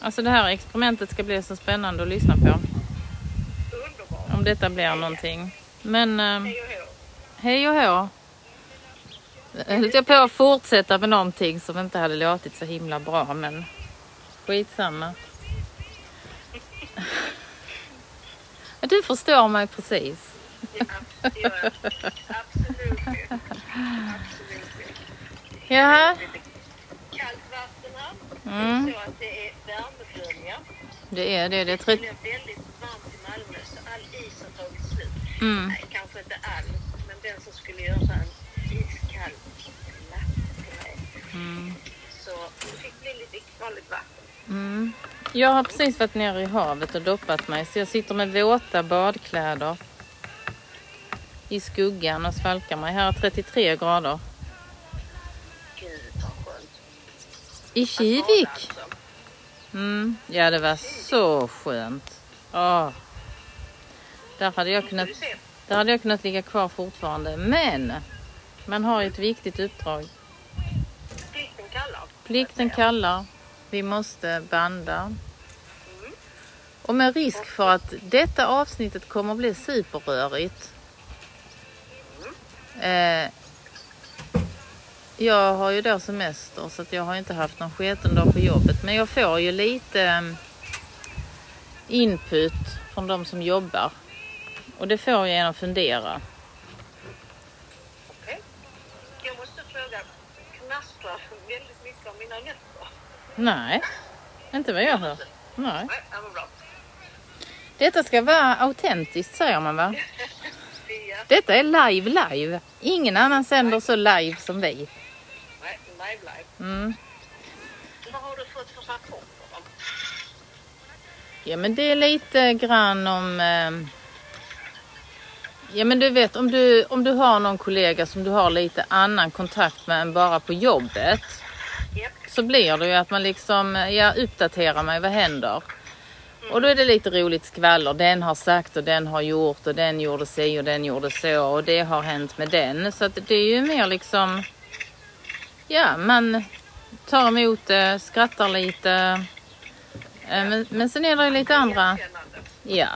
Alltså det här experimentet ska bli så spännande att lyssna på. Underbart. Om detta blir någonting. Men eh, Hej och hå. hej. Höll jag på att fortsätta med någonting som inte hade låtit så himla bra men skitsamma. Du förstår mig precis. Ja, jag. Absolut. Absolut. Jaha. Kallt vatten här. Mm. Så att det är värmebölja. Det är det. Det Det blev väldigt varmt i Malmö så all is har tagit slut. mm. Nej, kanske inte all, men den som skulle göra en iskall latte till mig. Mm. Så det fick bli lite vanligt vatten. Mm. Jag har precis varit nere i havet och doppat mig så jag sitter med våta badkläder i skuggan och svalkar mig. Här är 33 grader. Gud vad skönt. I Kivik? alltså. Mm. Ja, det var så skönt. Åh. Där hade jag kunnat, där hade jag kunnat ligga kvar fortfarande. Men man har ju ett viktigt uppdrag. plikten kallar. Plikten kallar. Vi måste banda. Mm. Och med risk för att detta avsnittet kommer att bli superrörigt. Eh, jag har ju då semester så att jag har inte haft någon sketen dag på jobbet. Men jag får ju lite eh, input från de som jobbar. Och det får jag genom att fundera. Okej. Jag måste fråga, knastrar väldigt mycket av mina nötter? Nej, inte vad jag hör. Nej. Nej, det bra. Detta ska vara autentiskt säger man va? Detta är live live. Ingen annan sänder så live som vi. Live, live. Mm. Vad har du fått för rapporter då? Ja men det är lite grann om... Eh, ja men du vet om du, om du har någon kollega som du har lite annan kontakt med än bara på jobbet. Japp. Så blir det ju att man liksom, ja uppdaterar mig, vad händer? Och då är det lite roligt skvaller. Den har sagt och den har gjort och den gjorde si och den gjorde så och det har hänt med den. Så att det är ju mer liksom, ja man tar emot det, skrattar lite. Eh, men, men sen är det lite andra, ja.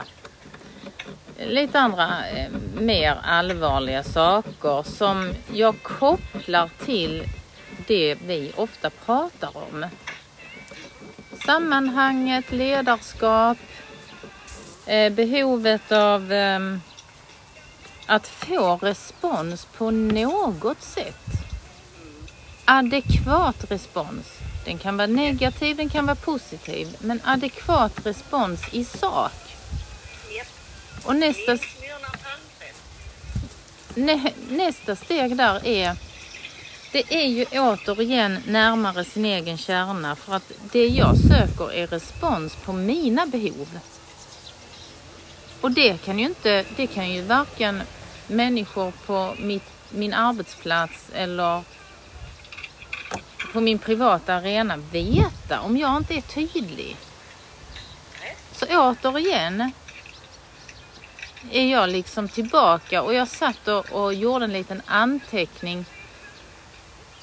Lite andra eh, mer allvarliga saker som jag kopplar till det vi ofta pratar om. Sammanhanget, ledarskap, behovet av att få respons på något sätt. Adekvat respons. Den kan vara negativ, den kan vara positiv, men adekvat respons i sak. Och nästa, nä, nästa steg där är det är ju återigen närmare sin egen kärna för att det jag söker är respons på mina behov. Och det kan ju inte, det kan ju varken människor på mitt, min arbetsplats eller på min privata arena veta om jag inte är tydlig. Så återigen är jag liksom tillbaka och jag satt och, och gjorde en liten anteckning.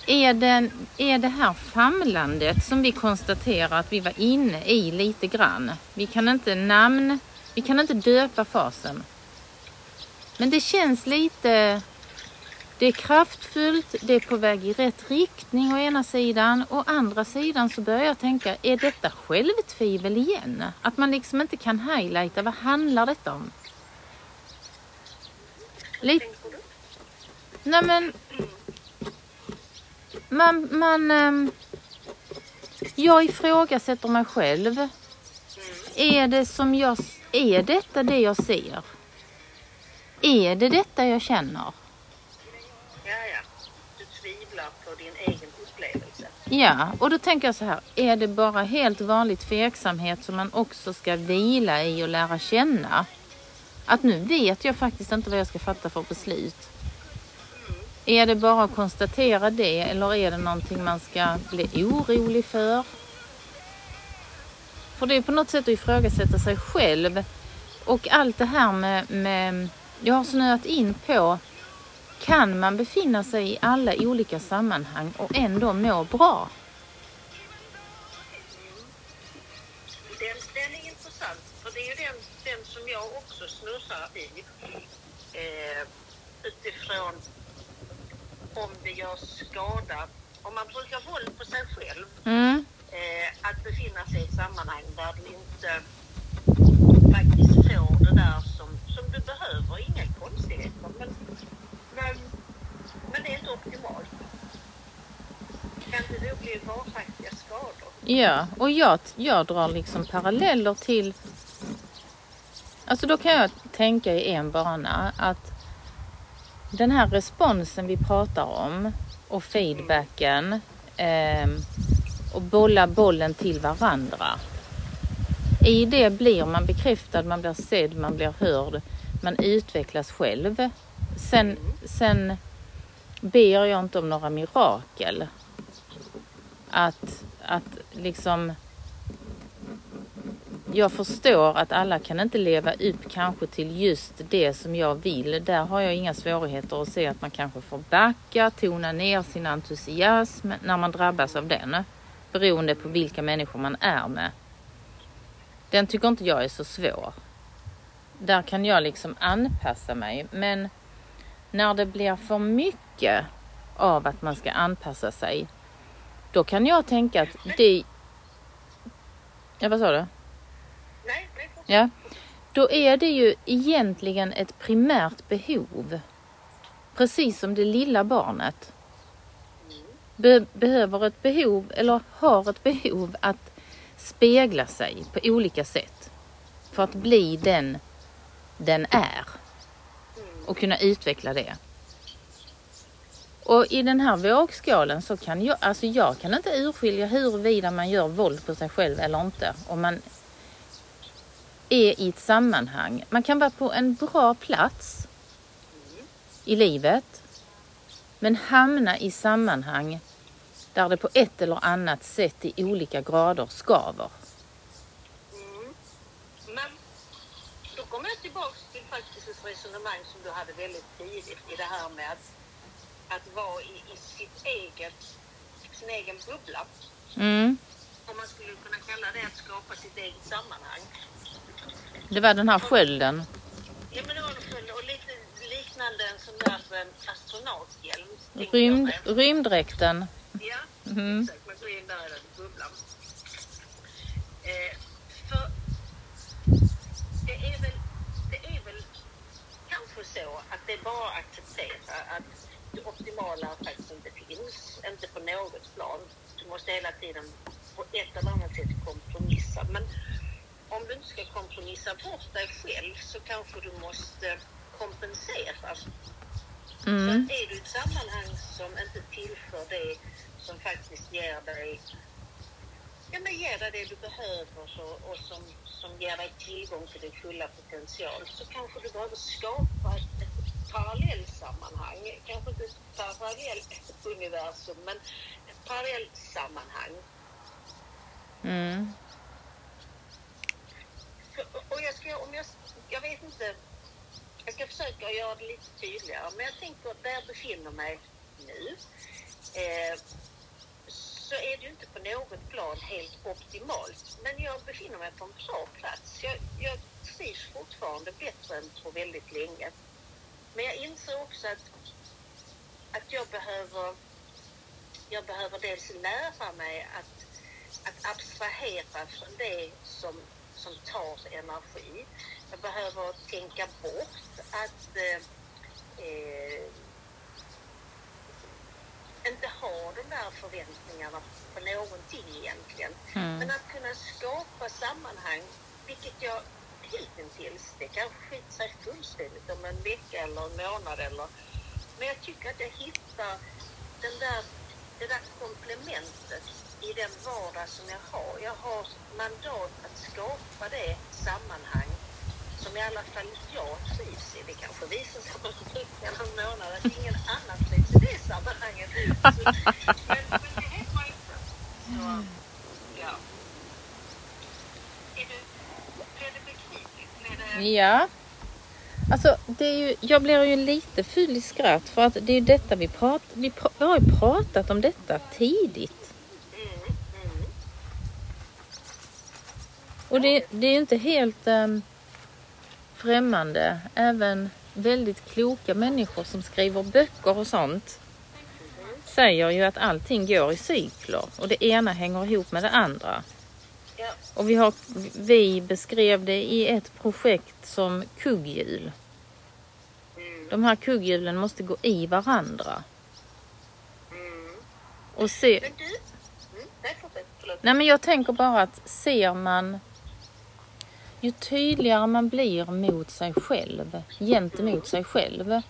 Är, den, är det här famlandet som vi konstaterar att vi var inne i lite grann. Vi kan inte namn, vi kan inte döpa fasen. Men det känns lite, det är kraftfullt, det är på väg i rätt riktning å ena sidan. Å andra sidan så börjar jag tänka, är detta självtvivel igen? Att man liksom inte kan highlighta, vad handlar detta om? Lite, Tänker du? nej men, man, man, ehm, jag ifrågasätter mig själv. Är det som jag, är detta det jag ser? Är det detta jag känner? Ja, ja. Du tvivlar på din egen upplevelse. Ja, och då tänker jag så här, är det bara helt vanlig tveksamhet som man också ska vila i och lära känna? Att nu vet jag faktiskt inte vad jag ska fatta för beslut. Är det bara att konstatera det eller är det någonting man ska bli orolig för? För det är på något sätt att ifrågasätta sig själv. Och allt det här med, med jag har snöat in på kan man befinna sig i alla olika sammanhang och ändå må bra? det är ju den, den som jag också snurrar i. Eh, utifrån om det gör skada. Om man brukar våld på sig själv, Mm. eh, att befinna sig i ett sammanhang där du inte faktiskt får det där som, som du behöver. Inga konstigheter, men, men, men det är inte optimalt. Kan det då bli varaktiga skador? Ja, och jag, jag drar liksom paralleller till... Alltså då kan jag tänka i en bana att den här responsen vi pratar om och feedbacken eh, och bolla bollen till varandra. I det blir man bekräftad, man blir sedd, man blir hörd, man utvecklas själv. Sen, sen ber jag inte om några mirakel. Att, att liksom... Jag förstår att alla kan inte leva upp kanske till just det som jag vill. Där har jag inga svårigheter att se att man kanske får backa, tona ner sin entusiasm när man drabbas av den. Beroende på vilka människor man är med. Den tycker inte jag är så svår. Där kan jag liksom anpassa mig. Men när det blir för mycket av att man ska anpassa sig. Då kan jag tänka att det... Ja, vad sa du? Nej, nej. Ja. Då är det ju egentligen ett primärt behov. Precis som det lilla barnet be- behöver ett behov eller har ett behov att spegla sig på olika sätt. För att bli den den är. Och kunna utveckla det. Och i den här vågskålen så kan jag, alltså jag kan inte urskilja huruvida man gör våld på sig själv eller inte. Om man är i ett sammanhang. Man kan vara på en bra plats i livet. Men hamna i sammanhang där det på ett eller annat sätt i olika grader skaver. Mm. Men då kommer jag tillbaks till faktiskt ett resonemang som du hade väldigt tidigt i det här med att, att vara i, i sitt eget, sin egen bubbla. Mm. Om man skulle kunna kalla det att skapa sitt eget sammanhang. Det var den här skölden. Ja men det var nog full och lite liknande en sån där eh, astronauthjälm. Rymd, rymddräkten. Ja, Mhm. exakt. Man går in där i den bubblan. Eh, för det är, väl, det är väl kanske så att det är bara att acceptera att det optimala faktiskt inte finns. Inte på något plan. Du måste hela tiden på ett eller annat sätt kompromissa. Men om du inte ska kompromissa bort dig själv så kanske du måste kompensera. Så Mm. att är du i ett sammanhang som inte tillför det som faktiskt ger dig, ja, men ger dig det du behöver så, och som, som ger dig tillgång till din fulla potential så kanske du behöver skapa ett, parallellsammanhang. Kanske inte ett parallellt universum men ett parallellt sammanhang. Mm. Och jag ska, om jag, jag vet inte, jag ska försöka göra det lite tydligare, men jag tänker där jag befinner mig nu eh, så är det ju inte på något plan helt optimalt. Men jag befinner mig på en bra plats. Jag, jag trivs fortfarande bättre än på väldigt länge. Men jag inser också att, att jag behöver jag behöver dels lära mig att, att abstrahera från det som, som tar energi. Jag behöver tänka bort att eh, eh, inte ha de där förväntningarna på någonting egentligen. Mm. Men att kunna skapa sammanhang, vilket jag hittills, det kanske skiter sig fullständigt om en vecka eller en månad eller men jag tycker att jag hittar den där, det där komplementet i den vardag som jag har. Jag har mandat att skapa det sammanhang som i alla fall jag trivs i. Det kanske visar sig om en vecka eller en månad att ingen annan trivs i det sammanhanget. Så, men, men det vet man inte. Så, ja. Är du, blev det begripligt? Blev det... Ja. Alltså, det är ju, jag blir ju lite full i skratt för att det är ju detta vi pratar... Vi, pr vi har ju pratat om detta tidigt. Mm, mm. Och det, det är ju inte helt um, främmande. Även väldigt kloka människor som skriver böcker och sånt säger ju att allting går i cykler och det ena hänger ihop med det andra. Ja. Och vi, har, vi beskrev det i ett projekt som kugghjul. Mm. De här kugghjulen måste gå i varandra. Mm. Och se, Men du... Mm. Nej, fortsätt. Förlåt. nej men jag tänker bara att ser man ju tydligare man blir mot sig själv, gentemot sig själv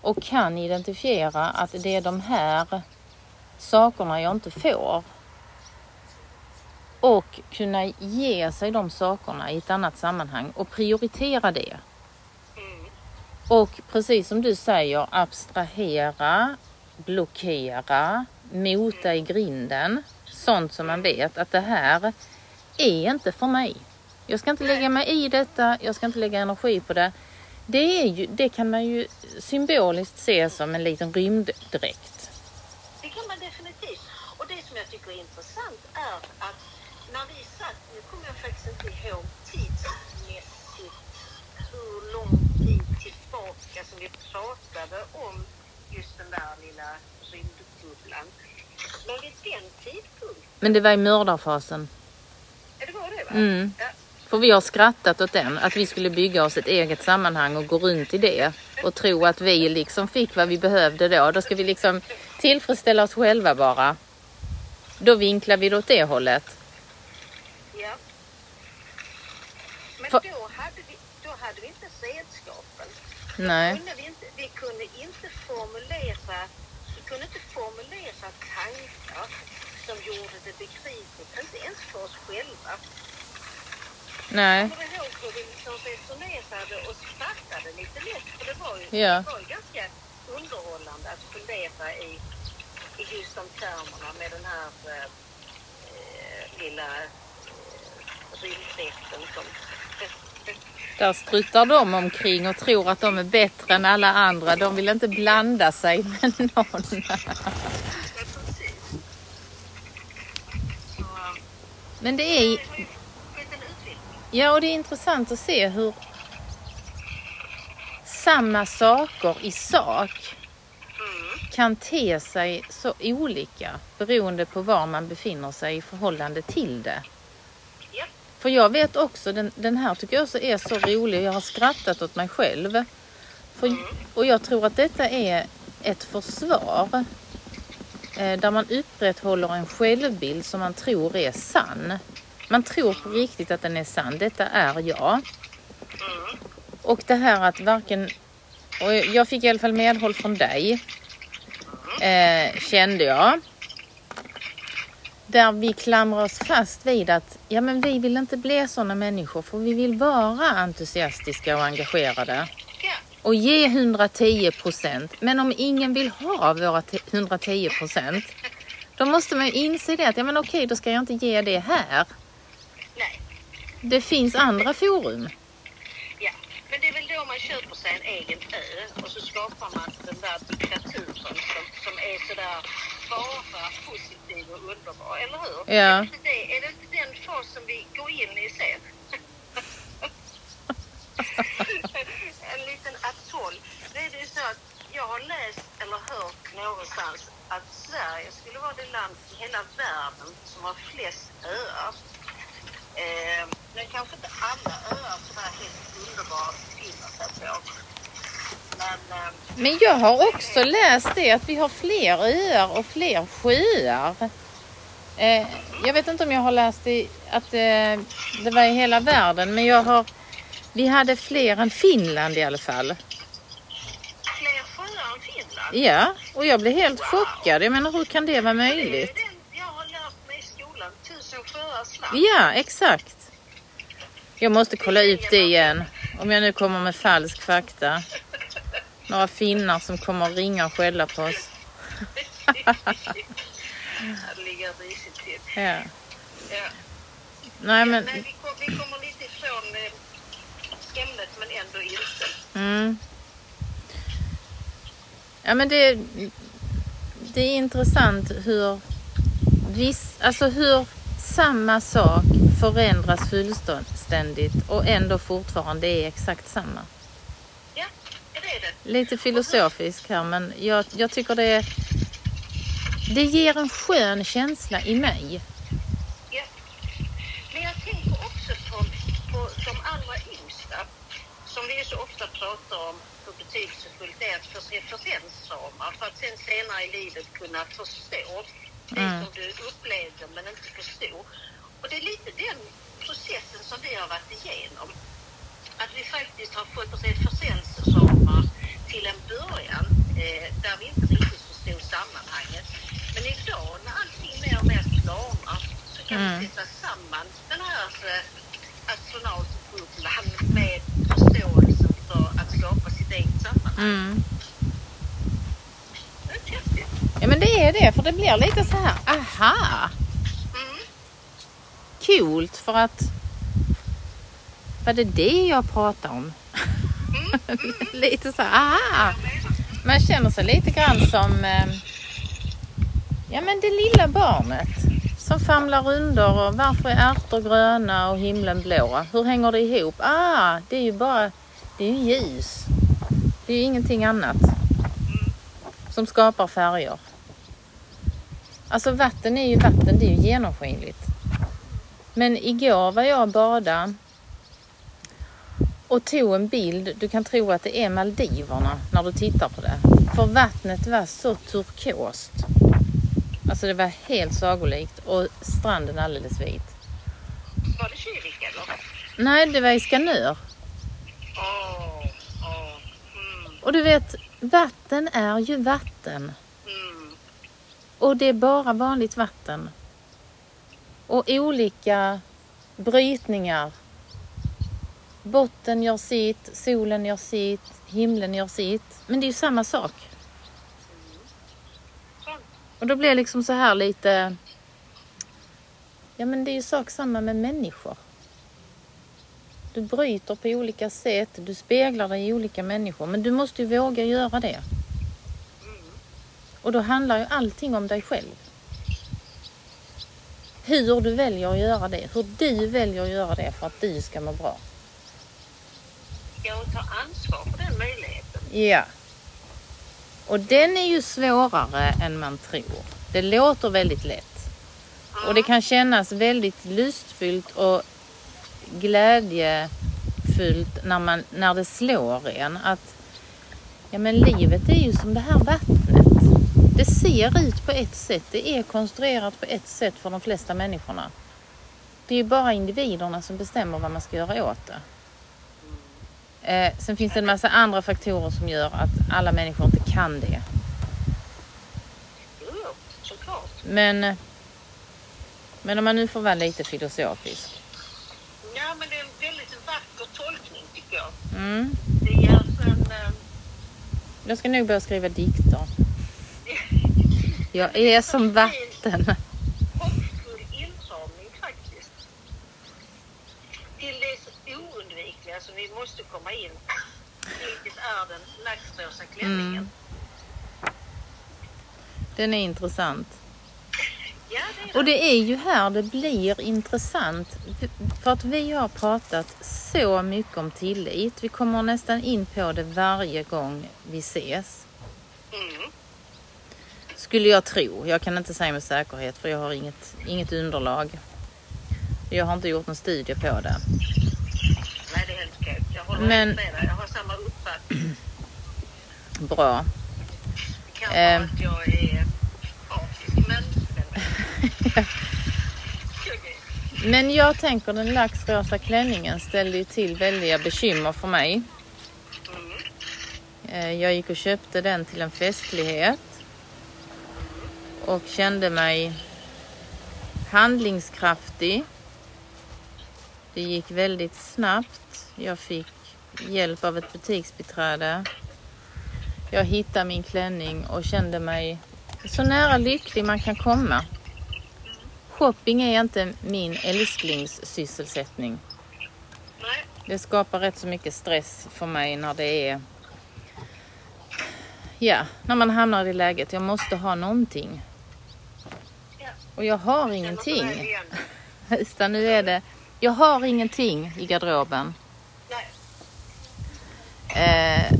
och kan identifiera att det är de här sakerna jag inte får och kunna ge sig de sakerna i ett annat sammanhang och prioritera det. Mm. Och precis som du säger, abstrahera, blockera, mota i grinden. Sånt som man vet att det här är inte för mig. Jag ska inte lägga mig i detta, jag ska inte lägga energi på det. Det, är ju, det kan man ju symboliskt se som en liten rymddräkt. Det kan man definitivt. Och det som jag tycker är intressant är att när vi satt, nu kommer jag faktiskt inte ihåg tidsmässigt hur lång tid tillbaka som vi pratade om just den där lilla rymdbubblan. Men vid den tidpunkten, Men det var i mördarfasen. ja det var det va? Mm. Ja, För vi har skrattat åt den, att vi skulle bygga oss ett eget sammanhang och gå runt i det och tro att vi liksom fick vad vi behövde då. Då ska vi liksom tillfredsställa oss själva bara. Då vinklar vi det åt det hållet. ja. Men För- då, hade vi, då hade vi inte redskapen. Nej. Kunde vi, inte, vi kunde inte formulera vi kunde inte formulera tankar som gjorde det begripligt, inte ens för oss själva. Nej. Jag kommer ihåg hur vi liksom resonerade och skrattade lite lätt, för det var ju, Ja. det var ju ganska underhållande att fundera i, i just de termerna med den här eh, eh, lilla eh, rymddräkten som där struttar de omkring och tror att de är bättre än alla andra. De vill inte blanda sig med någon. Men det är, ja och det är intressant att se hur samma saker i sak kan te sig så olika beroende på var man befinner sig i förhållande till det. För jag vet också, den, den här tycker jag också är så rolig. Jag har skrattat åt mig själv. För, och jag tror att detta är ett försvar. Eh, där man upprätthåller en självbild som man tror är sann. Man tror på riktigt att den är sann. Detta är jag. Och det här att varken... Och jag fick i alla fall medhåll från dig. Eh, kände jag. Där vi klamrar oss fast vid att ja, men vi vill inte bli sådana människor för vi vill vara entusiastiska och engagerade. Och ge 110 procent. Men om ingen vill ha våra te- 110 procent. Då måste man ju inse det att ja, men okej, då ska jag inte ge det här. Nej. Det finns andra forum. Ja. Men det är väl då man köper sig en egen ö och så skapar man den där diktaturen som, som är sådär bara positiv och underbar, eller hur? Ja. Är, det inte det, är det inte den fasen vi går in i sen? en liten atoll. Det är ju så att jag har läst eller hört någonstans att Sverige skulle vara det land i hela världen som har flest öar. Eh, men kanske inte alla öar som är helt underbara att befinna sig på. Men Men jag har också läst det att vi har fler öar och fler sjöar. Eh, jag vet inte om jag har läst det, att eh, det var i hela världen, men jag har... Vi hade fler än Finland i alla fall. fler sjöar än Finland. Ja, och jag blev helt chockad. Jag menar, hur kan det vara Det är möjligt? den jag har lärt mig i skolan. Tusen sjöars land. Ja, exakt. Jag måste kolla upp det igen. Om jag nu kommer med falsk fakta. Några finnar som kommer att ringa och skälla på oss. det ligger risigt till. Ja. Ja. Nej, men... Men vi, kom, vi kommer lite ifrån eh, ämnet men ändå inte. Mm. Ja men det, det är intressant hur viss, alltså hur samma sak förändras fullständigt och ändå fortfarande är exakt samma. Ja, det är det. Lite filosofisk här men jag, jag tycker det, det ger en skön känsla i mig. Ja. Men jag tänker också på, på de allra yngsta som vi ju så ofta pratar om hur betydelsefullt det är att få referensramar för att sen senare i livet kunna förstå det Mm. som du upplevde men inte förstod. Och det är lite den processen som vi har varit igenom. Att vi faktiskt har fått referensramar till en början eh, där vi inte riktigt förstod sammanhanget. Men idag när allting mer och mer klarnar så kan Mm. vi sätta samman den här eh, astronautbubblan med förståelsen för att skapa sitt eget sammanhang. Mm. Ja men det är det för det blir lite så här, aha, Mm. coolt för att var det det jag pratade om? Mm. lite så här, aha. Man känner sig lite grann som eh, ja, men det lilla barnet som famlar under och varför är ärtor gröna och himlen blå? Hur hänger det ihop? Ah, det är ju bara det är ju ljus. Det är ju ingenting annat som skapar färger. Alltså vatten är ju vatten, det är ju genomskinligt. Men igår var jag och badade och tog en bild. Du kan tro att det är Maldiverna när du tittar på det. För vattnet var så turkost. Alltså det var helt sagolikt och stranden alldeles vit. Var det Kivik eller? Nej, det var i Skanör. Åh, åh, mm, Och du vet, vatten är ju vatten. mm. Och det är bara vanligt vatten. Och olika brytningar. Botten gör sitt, solen gör sitt, himlen gör sitt. Men det är ju samma sak. Och då blir det liksom så här lite... Ja men det är ju sak samma med människor. Du bryter på olika sätt, du speglar dig i olika människor. Men du måste ju våga göra det. Och då handlar ju allting om dig själv. Hur du väljer att göra det. Hur du väljer att göra det för att du ska må bra. Ja, och ta ansvar för den möjligheten. Ja. Och den är ju svårare än man tror. Det låter väldigt lätt. Och det kan kännas väldigt lustfyllt och glädjefyllt när, man, när det slår en att ja, men livet är ju som det här vattnet. Det ser ut på ett sätt. Det är konstruerat på ett sätt för de flesta människorna. Det är ju bara individerna som bestämmer vad man ska göra åt det. Eh, sen finns det en massa andra faktorer som gör att alla människor inte kan det. Jo, såklart. Men, men om man nu får vara lite filosofisk. Ja, men det är en väldigt vacker tolkning tycker jag. Mm. Det ger en... eh, Jag ska nog börja skriva dikter. Jag är som vatten. hoppfull inramning faktiskt. Till det oundvikliga som vi måste komma in vilket är den laxrosa klänningen. Mm. Den är intressant. Ja, det är Och det. är ju här det blir intressant. För att vi har pratat så mycket om tillit. Vi kommer nästan in på det varje gång vi ses. Mm. Skulle jag tro. Jag kan inte säga med säkerhet för jag har inget, inget underlag. Jag har inte gjort någon studie på det. Nej, det är helt Jag Men-. Jag har samma uppfattning. Bra. Det kan Ehm. vara att jag är partisk, men... Men jag tänker den laxrosa klänningen ställde ju till väldiga bekymmer för mig. Mm. Eh, Jag gick och köpte den till en festlighet. Och kände mig handlingskraftig. Det gick väldigt snabbt. Jag fick hjälp av ett butiksbiträde. Jag hittade min klänning och kände mig så nära lycklig man kan komma. Shopping är inte min älsklingssysselsättning. Det skapar rätt så mycket stress för mig när det är... Ja, när man hamnar i det läget. Jag måste ha någonting. Och jag har ingenting. Utan nu är det, jag har ingenting i garderoben. Eh,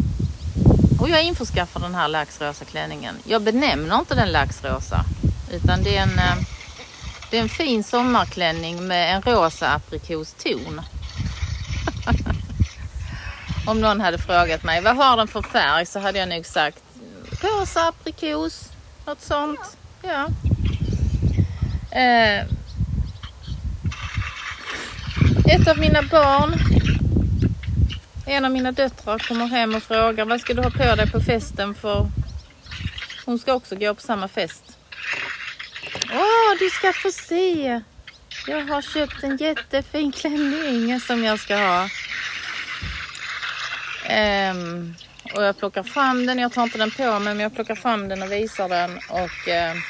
och jag införskaffar den här laxrosa klänningen. Jag benämner inte den laxrosa. Utan det är en, eh, det är en fin sommarklänning med en rosa aprikoston. Om någon hade frågat mig vad har den för färg så hade jag nog sagt rosa aprikos. Något sånt. Ja. Eh, ett av mina barn, en av mina döttrar kommer hem och frågar vad ska du ha på dig på festen för hon ska också gå på samma fest. Åh, du ska få se. Jag har köpt en jättefin klänning som jag ska ha. Um, och jag plockar fram den. Jag tar inte den på mig, men jag plockar fram den och visar den. Och uh,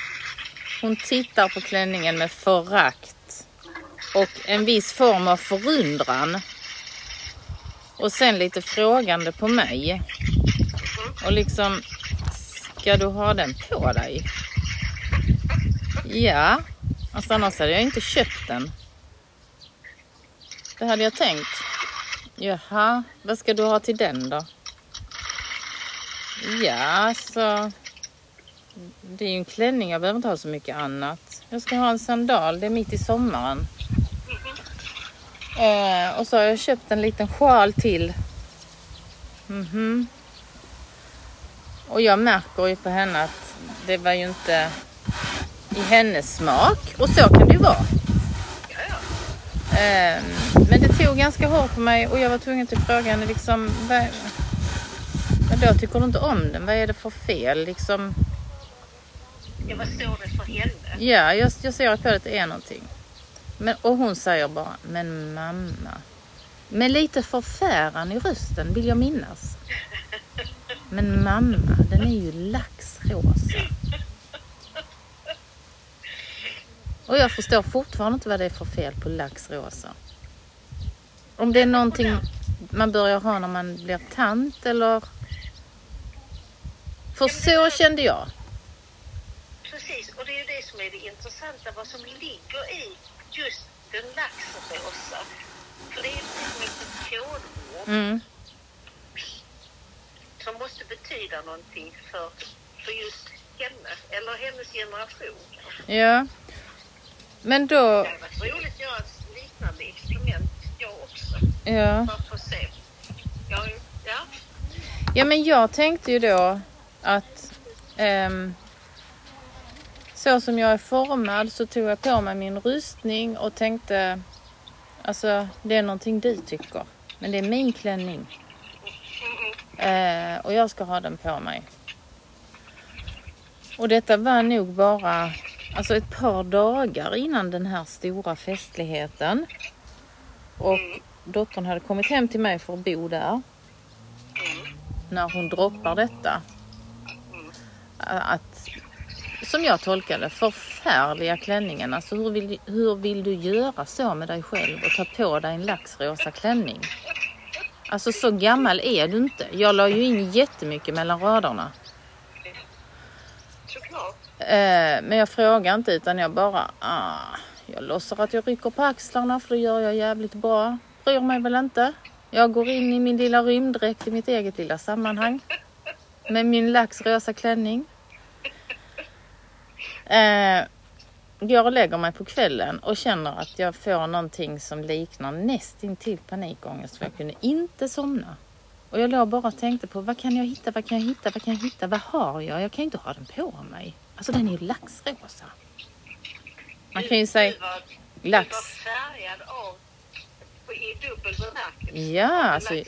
hon tittar på klänningen med förakt. Och en viss form av förundran. Och sen lite frågande på mig. Och liksom, ska du ha den på dig? Ja, alltså annars hade jag inte köpt den. Det hade jag tänkt. Jaha, vad ska du ha till den då? Ja, så det är ju en klänning, jag behöver inte ha så mycket annat. Jag ska ha en sandal, det är mitt i sommaren. Eh, och så har jag köpt en liten sjal till. Mhm. Och jag märker ju på henne att det var ju inte i hennes smak. Och så kan det ju vara. Eh, men det tog ganska hårt på mig och jag var tvungen till fråga henne liksom. Vad, men då tycker du inte om den? Vad är det för fel liksom? Ja, vad står det för henne? Ja, jag, jag ser på att det är någonting. Men, och hon säger bara, men mamma. Med lite förfäran i rösten vill jag minnas. Men mamma, den är ju laxrosa. Och jag förstår fortfarande inte vad det är för fel på laxrosa. Om det är någonting man börjar ha när man blir tant eller... För så kände jag. Precis, och det är ju det som är det intressanta, vad som ligger i just den laxrosa. För det är liksom ett kodord Mm. som måste betyda någonting för, för just henne, eller hennes generation. Ja. Men då... Det hade varit roligt att göra ett liknande experiment, jag också. Ja. För att se. Ja, ja. Ja, men jag tänkte ju då att ehm, så som jag är formad så tog jag på mig min rustning och tänkte alltså det är någonting du tycker. Men det är min klänning. Eh, och jag ska ha den på mig. Och detta var nog bara alltså ett par dagar innan den här stora festligheten. Och dottern hade kommit hem till mig för att bo där när hon droppar detta. Att, som jag tolkade förfärliga klänningen. Alltså hur vill, hur vill du göra så med dig själv och ta på dig en laxrosa klänning? Alltså så gammal är du inte. Jag la ju in jättemycket mellan raderna. Eh, men jag frågar inte utan jag bara, ah, jag låtsas att jag rycker på axlarna för det gör jag jävligt bra. Bryr mig väl inte. Jag går in i min lilla rymddräkt i mitt eget lilla sammanhang. Med min laxrosa klänning. Eh, går och lägger mig på kvällen och känner att jag får någonting som liknar nästintill panikångest för jag kunde inte somna. Och jag låg bara och tänkte på vad kan jag hitta, vad kan jag hitta, vad kan jag hitta, vad har jag? Jag kan ju inte ha den på mig. Alltså den är ju laxrosa. Man kan ju säga Du lax. Du var färgad av i dubbel bemärkelse. Ja, alltså-.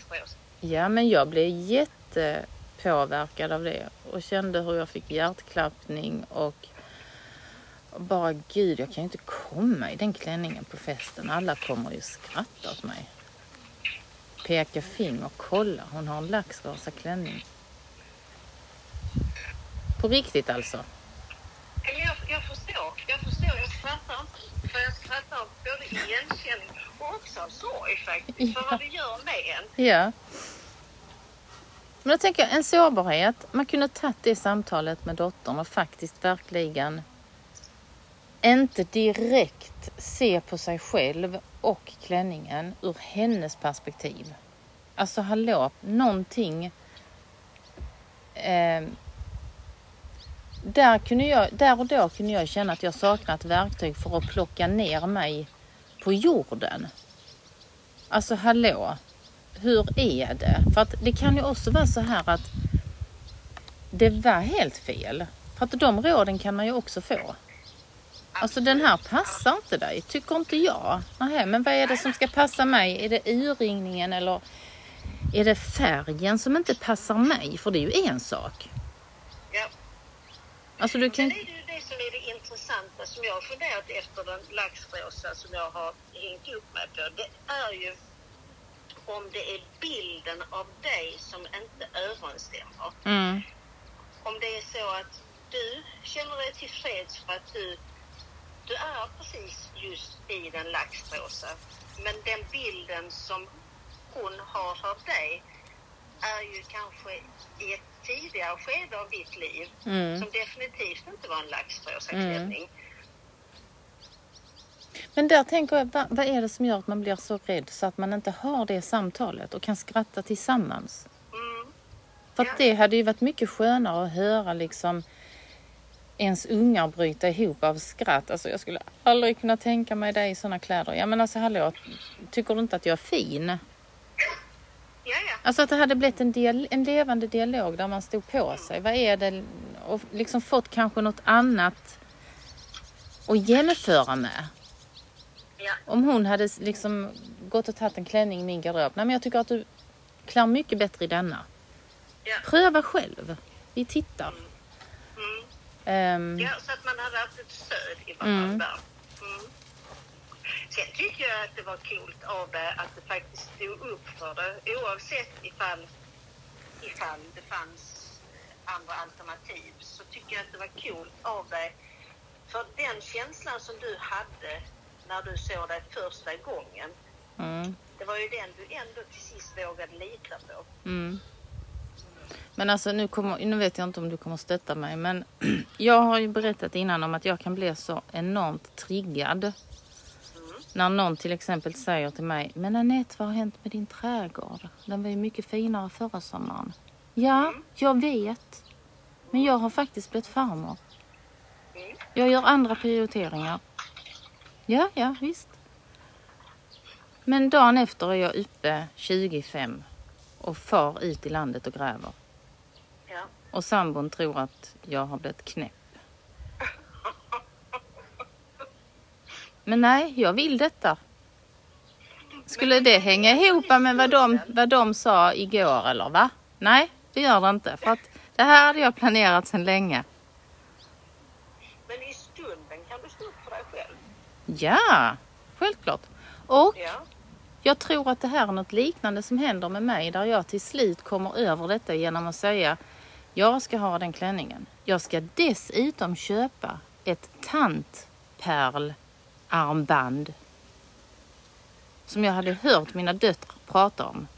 Ja, men jag blev jättepåverkad av det och kände hur jag fick hjärtklappning och bara gud, jag kan ju inte komma i den klänningen på festen. Alla kommer ju skratta åt mig. Peka finger, kolla, hon har en laxrosa klänning. På riktigt alltså. Jag, jag förstår, jag förstår. Jag skrattar inte. För jag skrattar av både igenkänning och också av sorg faktiskt. För vad det gör med en. Ja. Men då tänker jag en sårbarhet. Man kunde tagit det samtalet med dottern och faktiskt verkligen inte direkt se på sig själv och klänningen ur hennes perspektiv. Alltså hallå, någonting eh, där, kunde jag, där och då kunde jag känna att jag saknade ett verktyg för att plocka ner mig på jorden. Alltså hallå, hur är det? För att det kan ju också vara så här att det var helt fel. För att de råden kan man ju också få. Alltså den här passar inte dig, tycker inte jag. Nähä, men vad är det som ska passa mig? Är det urringningen eller är det färgen som inte passar mig? För det är ju en sak. Ja. Alltså du kan... Sen är det ju det som är det intressanta som jag har funderat efter den laxrosa som jag har hängt upp mig på. Det är ju om det är bilden av dig som inte överensstämmer. Mm, Om det är så att du känner dig tillfreds för att du, du är precis just i den laxrosa. Men den bilden som hon har av dig är ju kanske i ett tidigare skede av ditt liv mm. som definitivt inte var en laxrosa Mm. Men där tänker jag, vad, vad är det som gör att man blir så rädd så att man inte har det samtalet och kan skratta tillsammans? Mm. För Ja. det hade ju varit mycket skönare att höra liksom ens ungar bryta ihop av skratt. Alltså jag skulle aldrig kunna tänka mig dig i sådana kläder. Ja men alltså hallå, tycker du inte att jag är fin? Ja, ja. Alltså att det hade blivit en, dial- en levande dialog där man stod på sig. Vad är det? Och liksom fått kanske något annat att jämföra med. ja. Om hon hade liksom gått och tagit en klänning i min garderob. Nej men jag tycker att du klär mycket bättre i denna. Ja. Pröva själv. Vi tittar. Mm. Ehm, Ja, så att man hade haft ett stöd i Mm. varandra. Mm. Sen tycker jag att det var coolt av dig att det faktiskt stod upp för det oavsett ifall, ifall det fanns andra alternativ så tycker jag att det var coolt av dig. För den känslan som du hade när du såg dig första gången, mm, det var ju den du ändå till sist vågade lita på. mm. Men alltså nu, kommer, nu vet jag inte om du kommer stötta mig men jag har ju berättat innan om att jag kan bli så enormt triggad. Mm. När någon till exempel säger till mig, men Anette vad har hänt med din trädgård? Den var ju mycket finare förra sommaren. Ja, jag vet. Men jag har faktiskt blivit farmor. Mm. Jag gör andra prioriteringar. Ja, ja, visst. Men dagen efter är jag uppe 25 och far ut i landet och gräver. Och sambon tror att jag har blivit knäpp. Men nej, jag vill detta. Skulle det hänga ihop med vad de, vad de sa igår eller va? Nej, det gör det inte. För att det här hade jag planerat sedan länge. Men i stunden kan du stå upp för dig själv. Ja, självklart. Och Ja. jag tror att det här är något liknande som händer med mig där jag till slut kommer över detta genom att säga jag ska ha den klänningen. Jag ska dessutom köpa ett tantpärlarmband som jag hade hört mina döttrar prata om.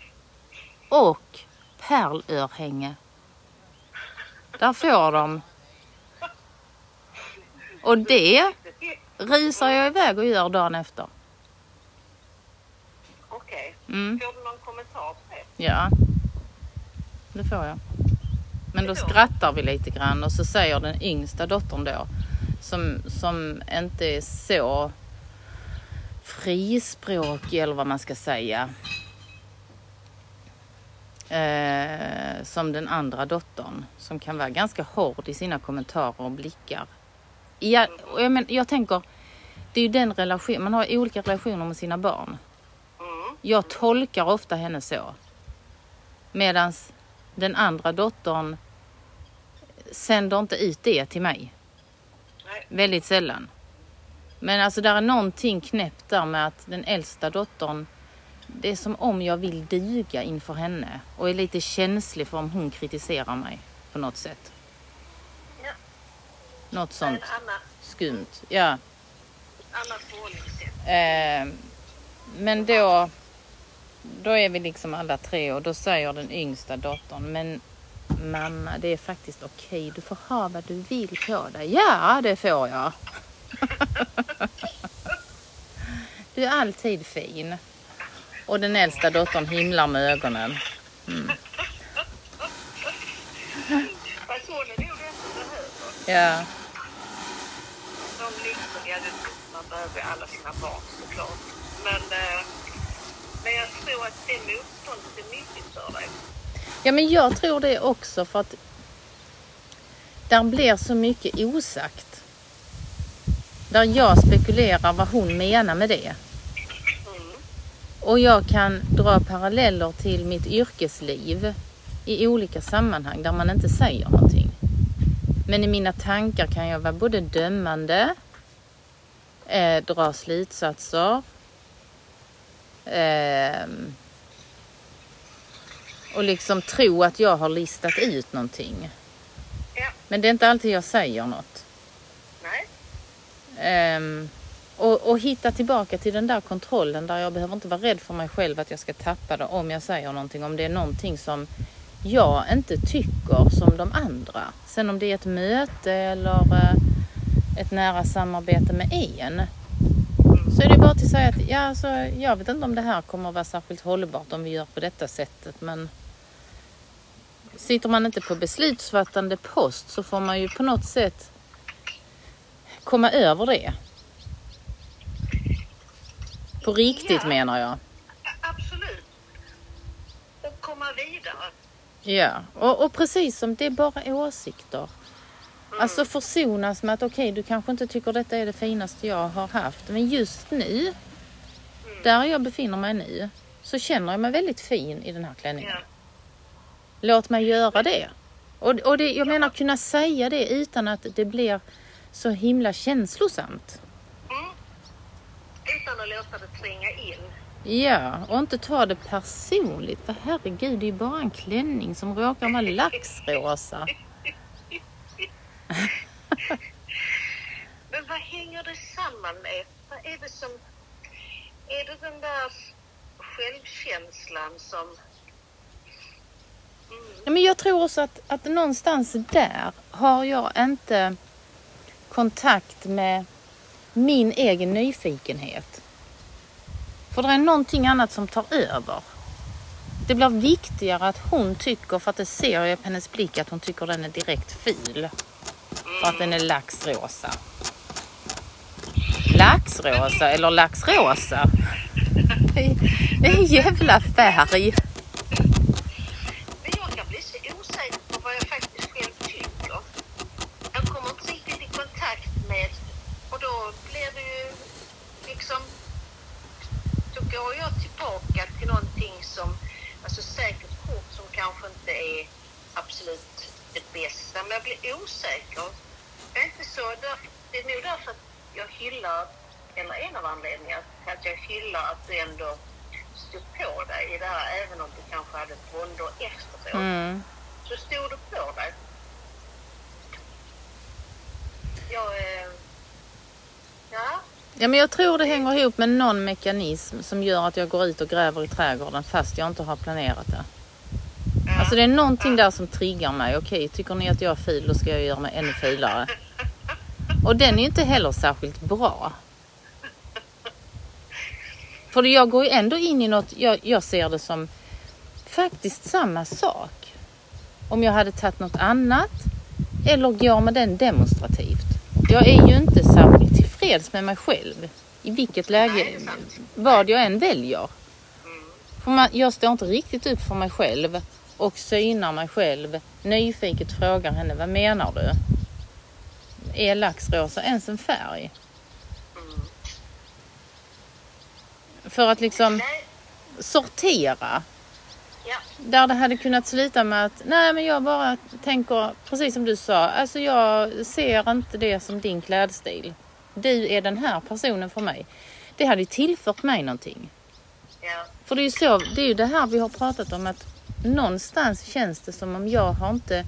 Och pärlörhänge. Där får de. Och det rusar jag iväg och gör dagen efter. Okej. Mm. Får du någon kommentar på det? Ja, det får jag. Men då skrattar vi lite grann och så säger den yngsta dottern då som, som inte är så frispråkig eller vad man ska säga. Eh, som den andra dottern som kan vara ganska hård i sina kommentarer och blickar. Ja, jag, men, jag tänker, det är ju den relation, man har olika relationer med sina barn. Mm. Jag tolkar ofta henne så. Medan den andra dottern sänder inte ut det till mig. Nej. Väldigt sällan. Men alltså där är någonting knäppt där med att den äldsta dottern det är som om jag vill duga inför henne och är lite känslig för om hon kritiserar mig på något sätt. Ja. Något sånt skumt. Ja. annat förhållningssätt. Eh, men då, då är vi liksom alla tre och då säger den yngsta dottern, men mamma det är faktiskt okej, du får ha vad du vill på dig. Ja, det får jag. Du är alltid fin. Och den äldsta dottern himlar med ögonen. Mm. Fast hon är nog som. Ja. De liksom, ja man behöver alla sina barn såklart. Men, eh, men jag tror att det motståndet är nyttigt för dig. ja, men jag tror det också för att där blir så mycket osagt. Där jag spekulerar vad hon menar med det. Mm. Och jag kan dra paralleller till mitt yrkesliv i olika sammanhang där man inte säger någonting. Men i mina tankar kan jag vara både dömande, eh, dra slutsatser ehm, och liksom tro att jag har listat ut någonting. Ja, Men det är inte alltid jag säger något. nej. Ehm, och, och hitta tillbaka till den där kontrollen där jag behöver inte vara rädd för mig själv att jag ska tappa det om jag säger någonting. Om det är någonting som jag inte tycker som de andra. Sen om det är ett möte eller eh, ett nära samarbete med en. Så är det bara att säga att ja, alltså, jag vet inte om det här kommer att vara särskilt hållbart om vi gör på detta sättet. Men sitter man inte på beslutsfattande post så får man ju på något sätt komma över det. På riktigt Ja. menar jag. Absolut. Och komma vidare. Ja, och, och precis som det är bara åsikter. Alltså försonas med att okej, du kanske inte tycker detta är det finaste jag har haft. Men just nu, Mm. där jag befinner mig nu, så känner jag mig väldigt fin i den här klänningen. Låt mig göra det. Och, och det, jag menar kunna säga det utan att det blir så himla känslosamt. Mm. Utan att låta det tränga in. Ja, och inte ta det personligt. För herregud, det är ju bara en klänning som råkar vara laxrosa. Men vad hänger det samman med? Vad är det som... Är det den där självkänslan som... Mm. Men jag tror också att, att någonstans där har jag inte kontakt med min egen nyfikenhet. För det är någonting annat som tar över. Det blir viktigare att hon tycker, för att det ser jag på hennes blick, att hon tycker den är direkt ful. För att den är laxrosa. Laxrosa eller laxrosa? Det är en jävla färg. Men jag kan bli så osäker på vad jag faktiskt själv tycker. Jag kommer inte riktigt i kontakt med... Och då blir det ju liksom... Då går jag tillbaka till någonting som... Alltså säkert kort som kanske inte är absolut bästa. Men jag blir osäker. Jag är inte så... Det är nog därför att jag hyllar... Eller en av anledningarna att jag hyllar att du ändå stod på dig i det här, även om du kanske hade våndor efteråt. Mm. Så stod du på dig. Jag... Eh, ja. Ja, men jag tror det hänger ihop med någon mekanism som gör att jag går ut och gräver i trädgården fast jag inte har planerat det. Alltså det är någonting där som triggar mig. Okej, tycker ni att jag är ful då ska jag göra mig ännu fulare. Och den är ju inte heller särskilt bra. För jag går ju ändå in i något, jag, jag ser det som faktiskt samma sak. Om jag hade tagit något annat eller går med den demonstrativt. Jag är ju inte särskilt tillfreds med mig själv. I vilket läge, vad jag än väljer. För man, jag står inte riktigt upp för mig själv och synar mig själv. Nyfiket frågar henne, vad menar du? Är laxrosa ens en färg? Mm. För att liksom sortera. Ja. Där det hade kunnat sluta med att, nej men jag bara tänker, precis som du sa, alltså jag ser inte det som din klädstil. Du är den här personen för mig. Det hade ju tillfört mig någonting. Ja. För det är ju så, det är ju det här vi har pratat om att någonstans känns det som om jag har inte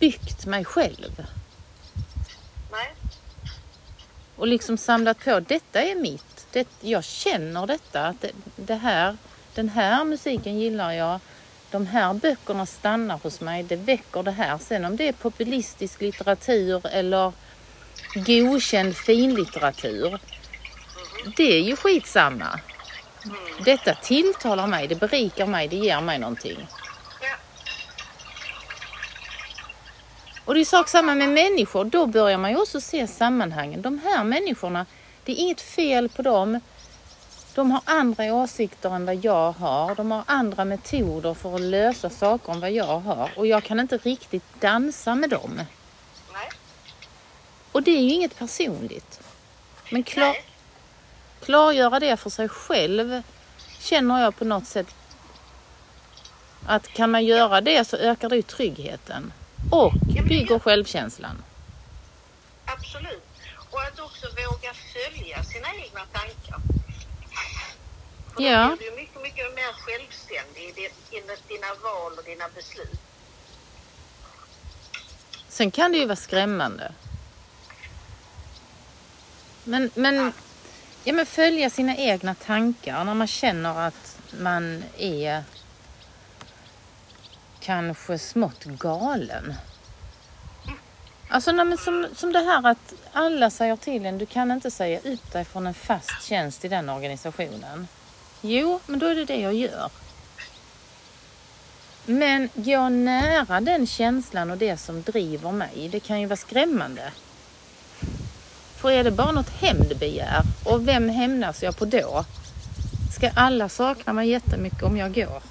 byggt mig själv. Nej. Och liksom samlat på, detta är mitt. Det, jag känner detta, att det, det här, den här musiken gillar jag. De här böckerna stannar hos mig, det väcker det här. Sen om det är populistisk litteratur eller godkänd finlitteratur. Det är ju skitsamma. Mm. Detta tilltalar mig, det berikar mig, det ger mig någonting. Ja. Och det är sak samma med människor. Då börjar man ju också se sammanhangen. De här människorna, det är inget fel på dem. De har andra åsikter än vad jag har. De har andra metoder för att lösa saker än vad jag har. Och jag kan inte riktigt dansa med dem. Nej. Och det är ju inget personligt. Men klar, Nej. Klargöra det för sig själv känner jag på något sätt att kan man göra det så ökar det ju tryggheten. Och bygger självkänslan. Absolut. Och att också våga följa sina egna tankar. För Ja. Då blir du mycket, mycket mer självständig i din- dina, dina val och dina beslut. Sen kan det ju vara skrämmande. Men, men, ja, Ja, men följa sina egna tankar när man känner att man är kanske smått galen. Alltså nej, men som, som det här att alla säger till en, du kan inte säga upp dig från en fast tjänst i den organisationen. Jo, men då är det det jag gör. Men gå nära den känslan och det som driver mig, det kan ju vara skrämmande. För är det bara något hämndbegär och vem hämnas jag på då? Ska alla sakna mig jättemycket om jag går?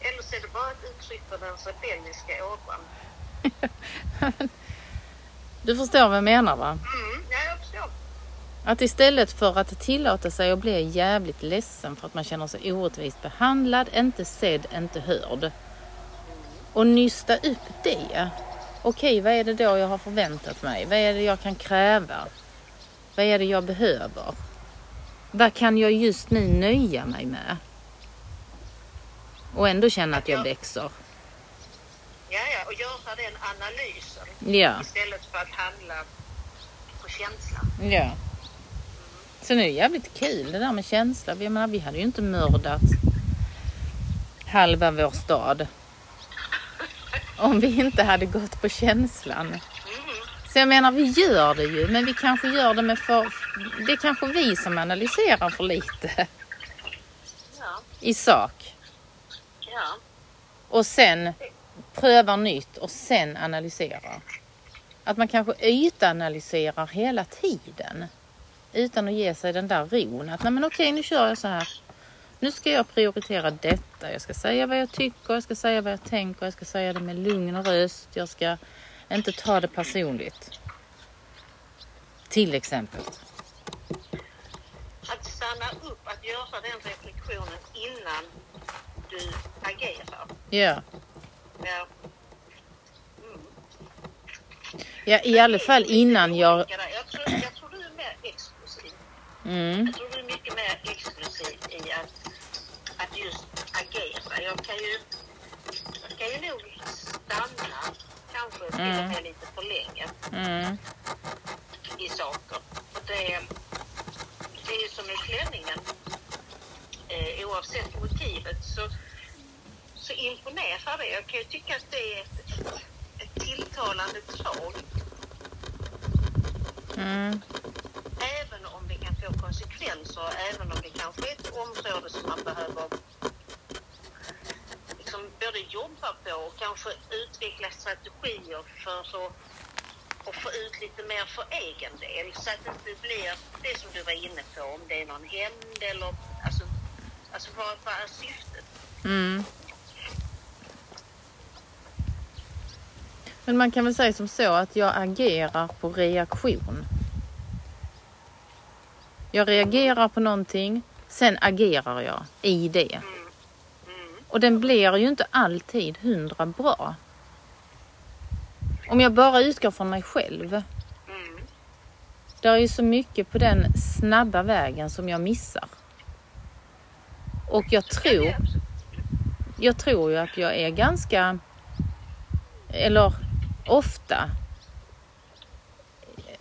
Eller så är det bara ett uttryck för den rebelliska ådran. Du förstår vad jag menar va? Mm, ja, jag förstår. Att istället för att tillåta sig att bli jävligt ledsen för att man känner sig orättvist behandlad, inte sedd, inte hörd. Och nysta upp det. Okej, vad är det då jag har förväntat mig? Vad är det jag kan kräva? Vad är det jag behöver? Vad kan jag just nu nöja mig med? Och ändå känna att jag växer. Ja, ja, och göra den analysen Ja, istället för att handla på känslan. ja. Sen är det jävligt kul det där med känsla. Jag menar, vi hade ju inte mördat halva vår stad om vi inte hade gått på känslan. Mm. Så jag menar, vi gör det ju, men vi kanske gör det med för... Det är kanske vi som analyserar för lite Ja, i sak. ja. Och sen prövar nytt och sen analyserar. Att man kanske ytanalyserar hela tiden. Utan att ge sig den där ron. Att nej men okej, nu kör jag så här. Nu ska jag prioritera detta. Jag ska säga vad jag tycker, jag ska säga vad jag tänker, jag ska säga det med lugn och röst. Jag ska inte ta det personligt. Till exempel. Att stanna upp, att göra den reflektionen innan du agerar. Ja. Ja. ja, i alla fall innan jag... Jag tror, jag tror du är mer exklusiv. Mm. Jag tror du är mycket mer exklusiv i att, agera. Jag kan ju, jag kan ju nog stanna kanske till och med lite för länge Mm. i saker. Och det, det är ju som i klänningen. Eh, oavsett motivet så, så imponerar det. Jag kan ju tycka att det är ett, ett, ett tilltalande drag. Mm. Även om det kan få konsekvenser, även om det kanske är ett område som man behöver liksom både jobba på och kanske utveckla strategier för att, att få ut lite mer för egen del. Så att det inte blir det som du var inne på, om det är någon hämnd eller alltså, alltså vad, vad är syftet? Mm. Men man kan väl säga som så att jag agerar på reaktion. Jag reagerar på någonting, sen agerar jag i det. Mm. Och den blir ju inte alltid hundra bra. Om jag bara utgår från mig själv. Mm. Det är ju så mycket på den snabba vägen som jag missar. Och jag Ja, tror, jag tror ju att jag är ganska, eller ofta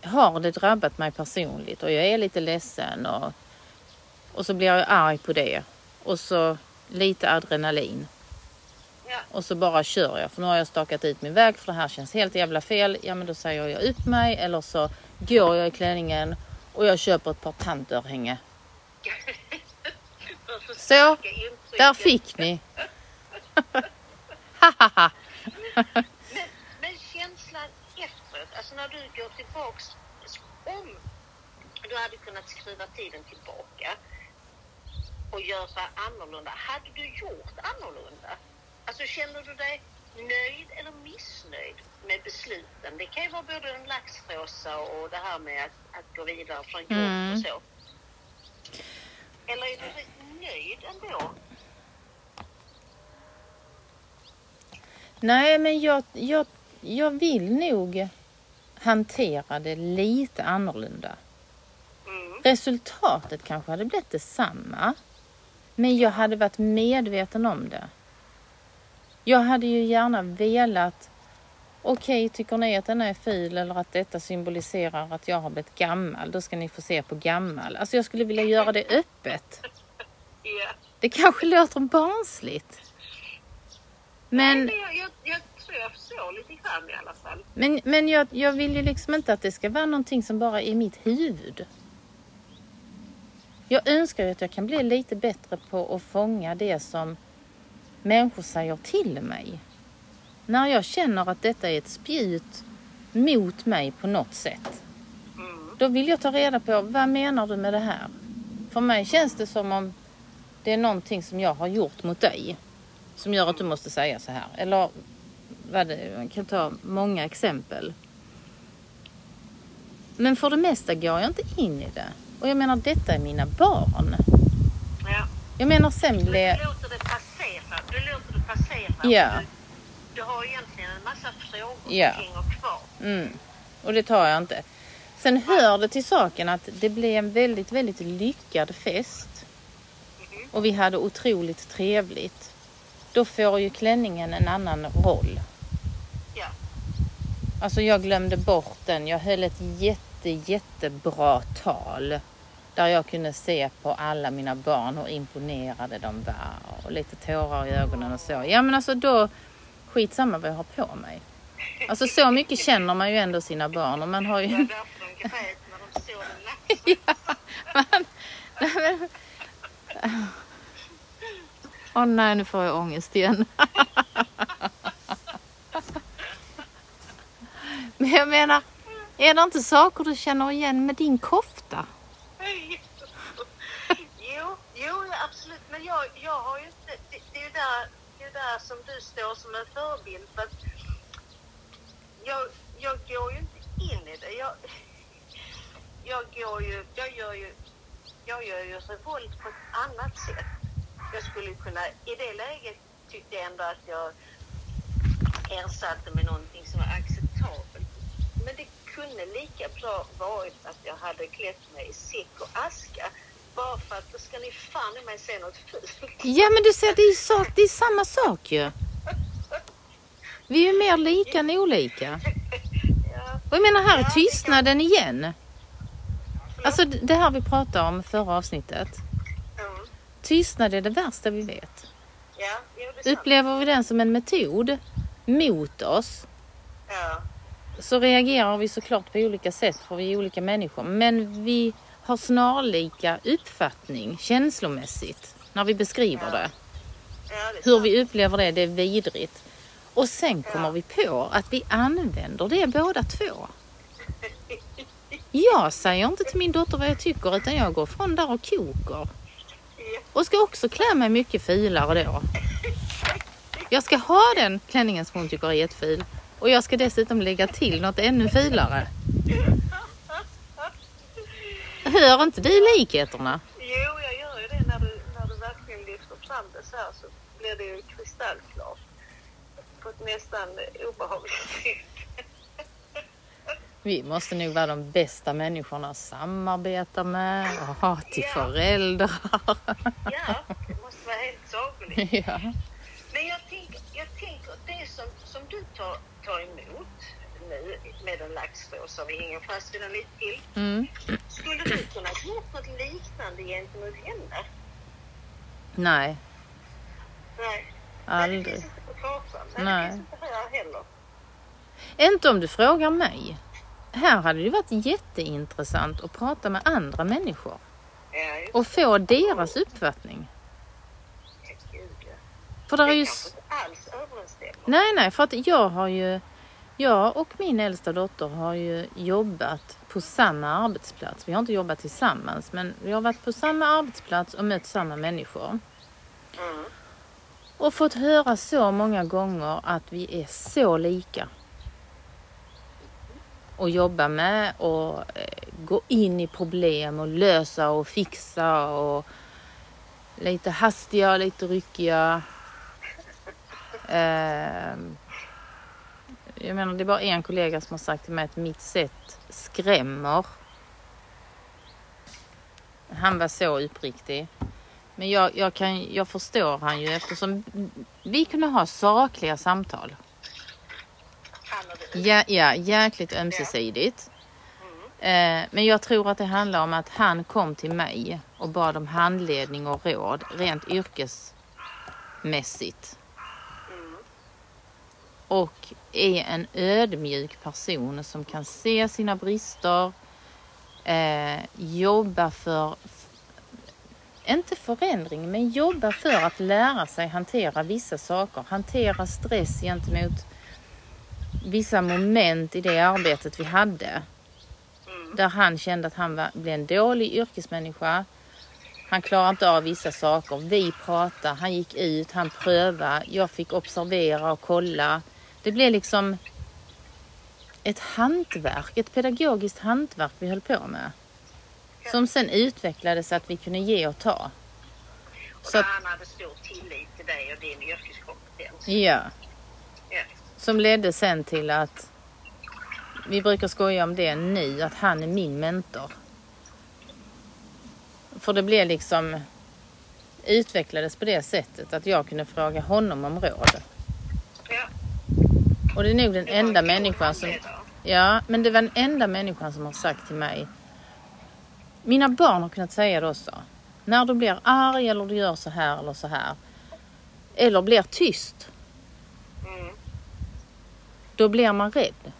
har det drabbat mig personligt och jag är lite ledsen och, och så blir jag arg på det och så lite adrenalin. Ja. Och så bara kör jag för nu har jag stakat ut min väg för det här känns helt jävla fel. Ja men då säger jag upp mig eller så går jag i klänningen och jag köper ett par tantörhänge. Så. Där fick ni! Men, men känslan efteråt, alltså när du går tillbaks, om du hade kunnat skriva tiden tillbaka och göra annorlunda, hade du gjort annorlunda? Alltså känner du dig nöjd eller missnöjd med besluten? Det kan ju vara både en laxrosa och det här med att, att gå vidare från jobb Mm. och så. Eller är du nöjd ändå? Nej men jag, jag, jag vill nog hantera det lite annorlunda. Mm. Resultatet kanske hade blivit detsamma. Men jag hade varit medveten om det. Jag hade ju gärna velat Okej, tycker ni att den är ful eller att detta symboliserar att jag har blivit gammal, då ska ni få se på gammal. Alltså jag skulle vilja göra det öppet. Ja. Det kanske låter barnsligt. Men, Nej, jag, jag, jag tror jag förstår lite grann i alla fall. men, men jag, jag vill ju liksom inte att det ska vara någonting som bara är i mitt huvud. Jag önskar att jag kan bli lite bättre på att fånga det som människor säger till mig. När jag känner att detta är ett spjut mot mig på något sätt. Mm. Då vill jag ta reda på vad menar du med det här? För mig känns det som om det är någonting som jag har gjort mot dig. Som gör att du måste säga så här. Eller vad det, jag kan ta många exempel. Men för det mesta går jag inte in i det. Och jag menar detta är mina barn. Ja. Jag menar sen blev... du låter det passera. Du låter det passera. Ja. Du, du har egentligen en massa frågor Ja. som hänger kvar. Mm. Och det tar jag inte. Sen hör det till saken att det blev en väldigt, väldigt lyckad fest. Mhm. Och vi hade otroligt trevligt. Då får ju klänningen en annan roll. Ja. Alltså jag glömde bort den. Jag höll ett jätte, jättebra tal. Där jag kunde se på alla mina barn hur imponerade de var. Och lite tårar i ögonen och så. Ja men alltså då, skitsamma vad jag har på mig. Alltså så mycket känner man ju ändå sina barn. Och man har Det ju... var därför de grät när de såg den laxen. Man, nej, men... Åh nej, nu får jag ångest igen. Men jag menar, är det inte saker du känner igen med din kofta? jo, jo, absolut. Men jag, jag har ju inte... Det, det är ju där, det är där som du står som en förebild. För att jag, jag går ju inte in i det. Jag, jag går ju... Jag gör ju... Jag gör ju revolt på ett annat sätt. Jag skulle kunna... I det läget tyckte jag ändå att jag ersatte med någonting som var acceptabelt. Men det kunde lika bra varit att jag hade klätt mig i säck och aska. Bara för att då ska ni fan i mig se något fult. Ja men du ser, det är, sak, det är samma sak ju. Vi är ju mer lika än olika. Ja, Och jag menar här är tystnaden igen. Alltså det här vi pratade om förra avsnittet. mm, Tystnad är det värsta vi vet. ja. Upplever vi den som en metod mot oss Ja, så reagerar vi såklart på olika sätt för vi är olika människor. Men vi har snarlika uppfattning känslomässigt när vi beskriver det. Hur vi upplever det, det är vidrigt. Och sen kommer vi på att vi använder det båda två. Jag säger inte till min dotter vad jag tycker utan jag går från där och kokar. Och ska också klä mig mycket filare då. Jag ska ha den klänningen som hon tycker är jättefil. Och jag ska dessutom lägga till något ännu filare. Hör inte du likheterna? Jo, jag gör ju det när du, när du verkligen lyfter fram det så här så blir det ju kristallklart. På ett nästan obehagligt sätt. Vi måste nog vara de bästa människorna att samarbeta med och ha till Ja. föräldrar. Ja, det måste vara helt sagolikt. ja. Men jag tänker, jag tänker det som, som du tar, tar emot nu med en laxrosa, vi hänger fast vid den lite till. Mm. Skulle du kunna ha gjort något liknande gentemot henne? Nej, Nej. Nej, det aldrig. finns inte på. Men Nej. det finns inte här heller. Inte om du frågar mig. Här hade det varit jätteintressant att prata med andra människor Ja, och få deras uppfattning. För där Det är ju... alls överensstämmer. Nej, nej, för att jag har ju... Jag och min äldsta dotter har ju jobbat på samma arbetsplats. Vi har inte jobbat tillsammans, men vi har varit på samma arbetsplats och mött samma människor. Mm. Och fått höra så många gånger att vi är så lika. Och jobba med och eh, gå in i problem och lösa och fixa och lite hastiga, lite ryckiga. Ehm, jag menar, det är bara en kollega som har sagt till mig att mitt sätt skrämmer. Han var så uppriktig. Men jag, jag, kan, jag förstår han ju eftersom vi kunde ha sakliga samtal. Ja, ja jäkligt ömsesidigt. Mm. Eh, men jag tror att det handlar om att han kom till mig och bad om handledning och råd rent yrkesmässigt. Och är en ödmjuk person som kan se sina brister, eh, jobba för, inte förändring, men jobba för att lära sig hantera vissa saker. Hantera stress gentemot vissa moment i det arbetet vi hade. Mm. Där han kände att han var, blev en dålig yrkesmänniska. Han klarade inte av vissa saker. Vi pratade, han gick ut, han prövade. Jag fick observera och kolla. Det blev liksom ett hantverk, ett pedagogiskt hantverk vi höll på med. Som sen utvecklades att vi kunde ge och ta. Och Så att, han hade stor tillit till dig och din yrkeskompetens. ja, Ja. som ledde sen till att vi brukar skoja om det nu, att han är min mentor. För det blev liksom utvecklades på det sättet att jag kunde fråga honom om råd. Och det är nog den enda människan som... Ja, men det var den enda människan som har sagt till mig. Mina barn har kunnat säga det också. När du blir arg eller du gör så här eller så här. Eller blir tyst. Mm. Då blir man rädd.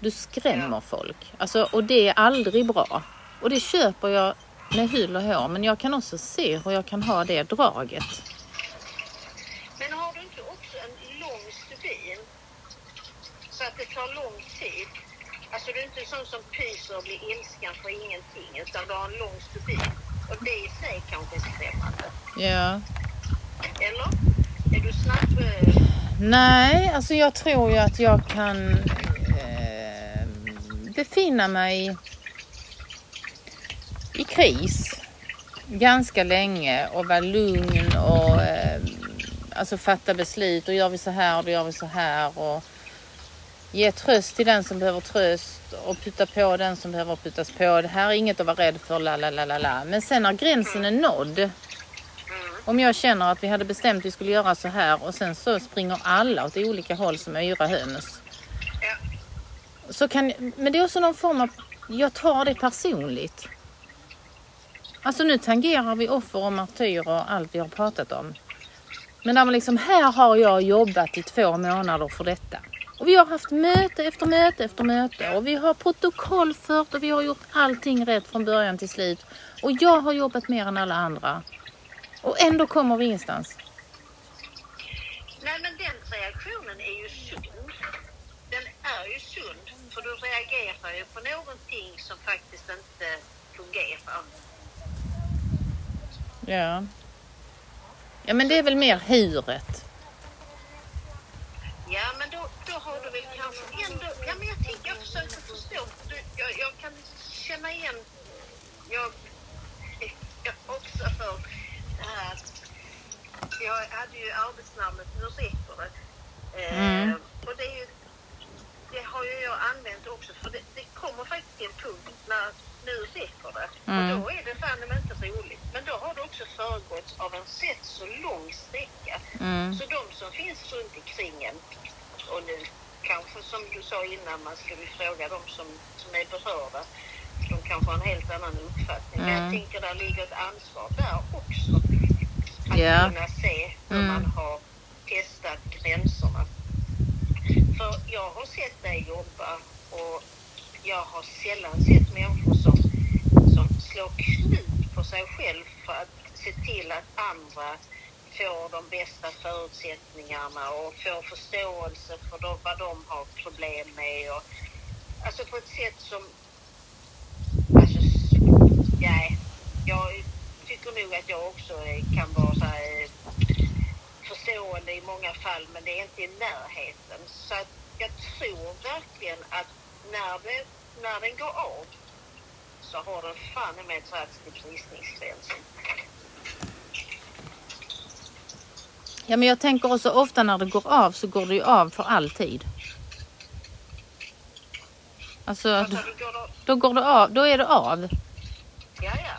Du skrämmer Ja. folk. Alltså, och det är aldrig bra. Och det köper jag med hull och hår. Men jag kan också se hur jag kan ha det draget. Men har du inte också en lång stubin? Så att det tar lång tid. Alltså du är inte en sån som pyser och blir ilsken för ingenting. Utan du har en lång stubin. Och det i sig kanske är skrämmande. Ja. Eller? Är du snabb? eh, Nej, alltså jag tror ju att jag kan eh, befinna mig i kris ganska länge och vara lugn och eh, alltså fatta beslut. Och gör vi så här, då gör vi så här. Och ge tröst till den som behöver tröst och putta på den som behöver puttas på. Det här är inget att vara rädd för, la la la la la. Men sen när gränsen är nådd om jag känner att vi hade bestämt att vi skulle göra så här och sen så springer alla åt olika håll som yra höns. Ja. Så kan, men det är också någon form av, jag tar det personligt. Alltså nu tangerar vi offer och martyrer och allt vi har pratat om. Men där man liksom, här har jag jobbat i två månader för detta. Och vi har haft möte efter möte efter möte och vi har protokollfört och vi har gjort allting rätt från början till slut. Och jag har jobbat mer än alla andra. Och ändå kommer vi ingenstans. Nej men den reaktionen är ju sund. Den är ju sund. För du reagerar ju på någonting som faktiskt inte fungerar. Ja. Ja men det är väl mer huret. Ja, men då, då har du väl kanske ändå... Ja, men jag tänker, jag försöker förstå. Du, jag, jag kan känna igen... Jag, jag också för det här... Jag hade ju arbetsnamnet Nu räcker det. Eh. Och det är ju... Det har ju jag använt också, för det, det kommer faktiskt till en punkt när nu räcker det. Mm. Och då är det fan inte roligt. Men då har det också föregåtts av en rätt så lång sträcka. Mm. Så de som finns runt omkring en och nu kanske som du sa innan man skulle fråga de som, som är berörda. De kanske har en helt annan uppfattning. Men jag Mm. tänker där ligger ett ansvar där också. Att Ja. kunna se hur Mm. man har testat gränserna. För jag har sett dig jobba och jag har sällan sett människor som, som slår knut på sig själv för att se till att andra får de bästa förutsättningarna och får förståelse för de, vad de har problem med. Och, alltså på ett sätt som... Alltså, ja, jag tycker nog att jag också kan vara så här, eh, förstående i många fall, men det är inte i närheten. Så att jag tror verkligen att när, det, när den går av så har den fan i mig dragits till bristningsgränsen. Ja, men jag tänker också ofta när det går av så går det ju av för alltid. Alltså, Alltså, då, då, går det av, då är det av. ja, ja.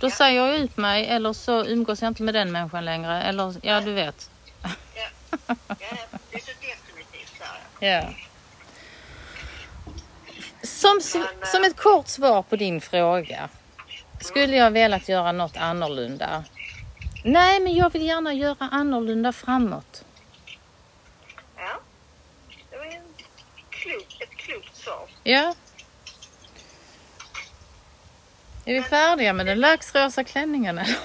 Då Ja. säger jag ut mig eller så umgås jag inte med den människan längre. Eller ja, du vet. Ja, ja, det är så definitivt. Ja. Som, Men, som ett kort svar på din fråga. Skulle jag velat göra något annorlunda? Nej, men jag vill gärna göra annorlunda framåt. Ja, det var en klok, ett klokt svar. Ja. Är vi färdiga med den laxrosa klänningen eller?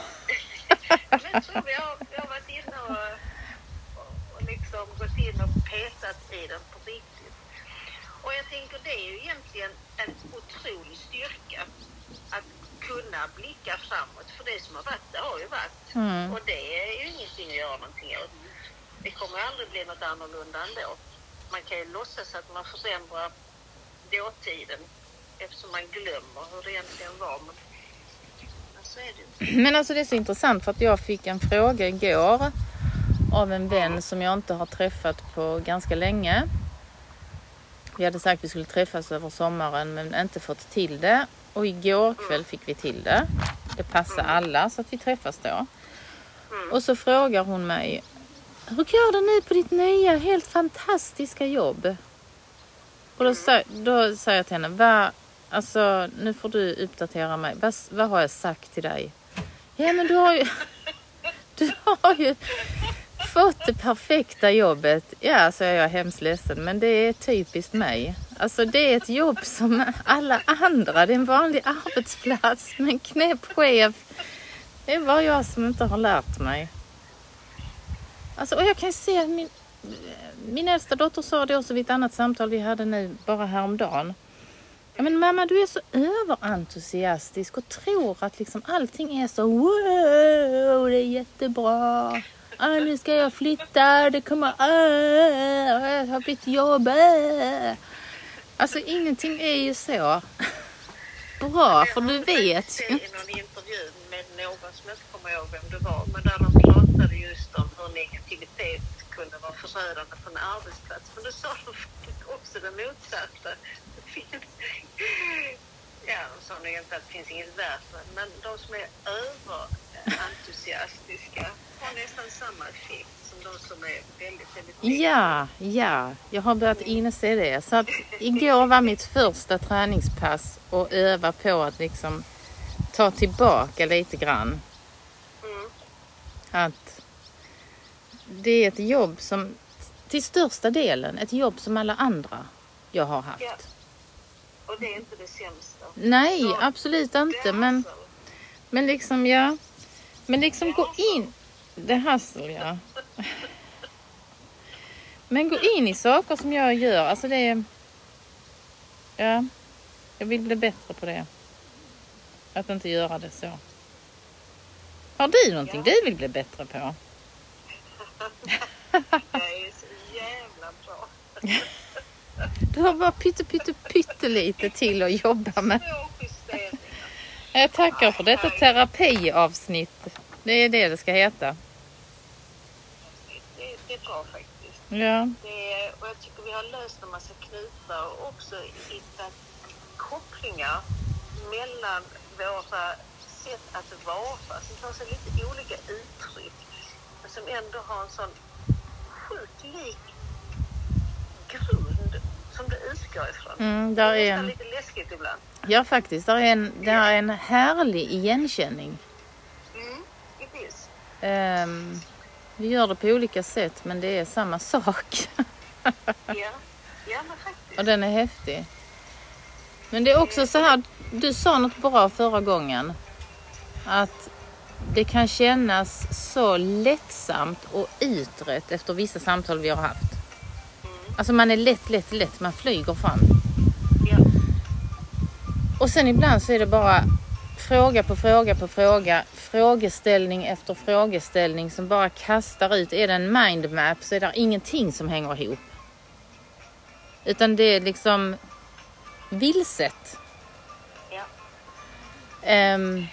Jag tror vi har, vi har varit inne och, och, liksom gått in och petat i den. Och jag tänker det är ju egentligen en otrolig styrka att kunna blicka framåt. För det som har varit, det har ju varit. Mm. Och det är ju ingenting att göra någonting åt. Det kommer aldrig bli något annorlunda ändå. Man kan ju låtsas att man förändrar dåtiden eftersom man glömmer hur det egentligen var. Men, men alltså det är så intressant för att jag fick en fråga igår av en vän som jag inte har träffat på ganska länge. Vi hade sagt att vi skulle träffas över sommaren men inte fått till det. Och igår kväll fick vi till det. Det passar alla så att vi träffas då. Och så frågar hon mig Hur går det nu på ditt nya helt fantastiska jobb? Och då, då säger jag till henne, Va, alltså nu får du uppdatera mig. Vad, vad har jag sagt till dig? Ja men du har ju, du har ju fått det perfekta jobbet. Ja, så är jag hemskt ledsen men det är typiskt mig. Alltså det är ett jobb som alla andra. Det är en vanlig arbetsplats med en knäpp chef. Det är bara jag som inte har lärt mig. Alltså, och jag kan se att min, min äldsta dotter sa det också vid ett annat samtal vi hade nu bara häromdagen. Ja, men mamma, du är så överentusiastisk och tror att liksom allting är så wow, det är jättebra. Ah, nu ska jag flytta, det kommer, ah, jag har bytt jobb. Ah. Alltså ingenting är ju så bra, för du vet ju läste i någon intervju med någon som jag inte kommer ihåg vem det var, men där de pratade just om hur negativitet kunde vara förödande på en arbetsplats. Men då sa de också det motsatta. Det finns, ja, de sa nog inte att det finns inget värt, men de som är överentusiastiska har nästan samma effekt som de som är väldigt, väldigt Ja, ja, jag har börjat inse det. Så att igår var mitt första träningspass och öva på att liksom ta tillbaka lite grann. Mm. Att det är ett jobb som till största delen ett jobb som alla andra jag har haft. Ja. Och det är inte det sämsta. Nej, Så, absolut inte. Men, alltså- men liksom ja. Men liksom gå in. Det hassel ja. Men gå in i saker som jag gör. Alltså det är... Ja. Jag vill bli bättre på det. Att inte göra det så. Har du någonting Ja. du vill bli bättre på? Det är så jävla bra. Du har bara pytte, pytte, pyttelite till att jobba med. Jag tackar för detta terapiavsnitt. Det är det det ska heta. Det, det är bra faktiskt. Ja. Det är, och jag tycker vi har löst en massa knutar och också hittat kopplingar mellan våra sätt att vara som tar sig lite olika uttryck men som ändå har en sån sjukt lik grund som det utgår ifrån. Mm, det där är är en... lite läskigt ibland. Ja faktiskt, där är en, där är en härlig igenkänning. Ehm, Vi gör det på olika sätt men det är samma sak. Ja, ja men faktiskt. Och den är häftig. Men det är också så här, du sa något bra förra gången. Att det kan kännas så lättsamt och utrett efter vissa samtal vi har haft. Mm. Alltså man är lätt, lätt, lätt, man flyger fram. Ja, Och sen ibland så är det bara fråga på fråga på fråga, frågeställning efter frågeställning som bara kastar ut. Är det en mindmap så är det ingenting som hänger ihop. Utan det är liksom vilset. ja, Ehm,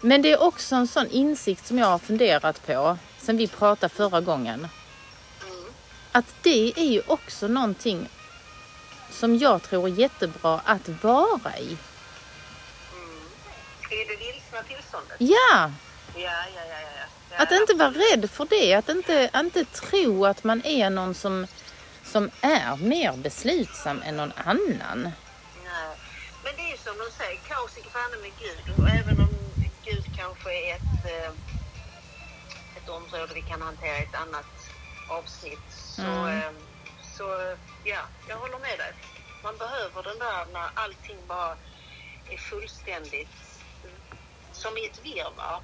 men det är också en sån insikt som jag har funderat på sen vi pratade förra gången. mm. Att det är ju också någonting som jag tror är jättebra att vara i. Är det vilsna tillståndet? Ja, Ja, ja, ja, ja. att inte vara rädd för det. Att inte, inte tro att man är någon som, som är mer beslutsam än någon annan. Nej. Men det är ju som de säger, kaos är granne med Gud. Och även om Gud kanske är ett, eh, ett område vi kan hantera i ett annat avsnitt. Så, Mm. eh, så ja, jag håller med dig. Man behöver den där när allting bara är fullständigt som i ett virrvarr.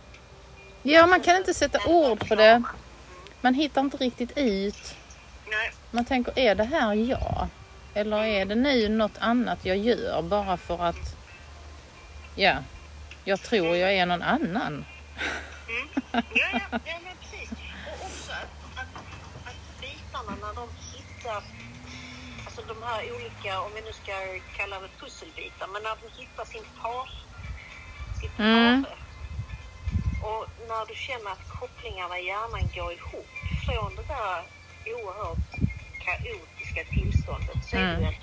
Ja, man kan inte sätta ord på det. Man hittar inte riktigt ut. Nej, Man tänker, är det här jag? Eller är det nu något annat jag gör bara för att, ja, jag tror jag är någon annan. Mm. Ja, ja, ja men precis. Och också att, att, att bitarna när de hittar, alltså de här olika, om vi nu ska kalla det pusselbitar, men när de hittar sin par, sitt Mm. Och när du känner att kopplingarna i hjärnan går ihop från det där oerhört kaotiska tillståndet så är det Mm. en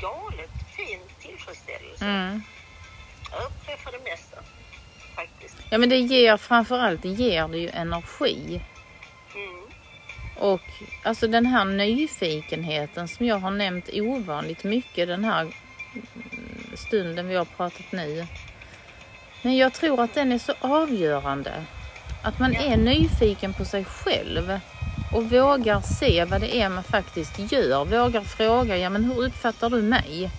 galet fin tillfredsställelse. Mm. Jag uppträffar det mesta faktiskt. Ja, men det ger framförallt, det ger det ju energi. Mm. Och alltså den här nyfikenheten som jag har nämnt ovanligt mycket den här mm, stunden vi har pratat nu. Men jag tror att den är så avgörande. Att man Ja. är nyfiken på sig själv och vågar se vad det är man faktiskt gör. Vågar fråga, ja men hur uppfattar du mig?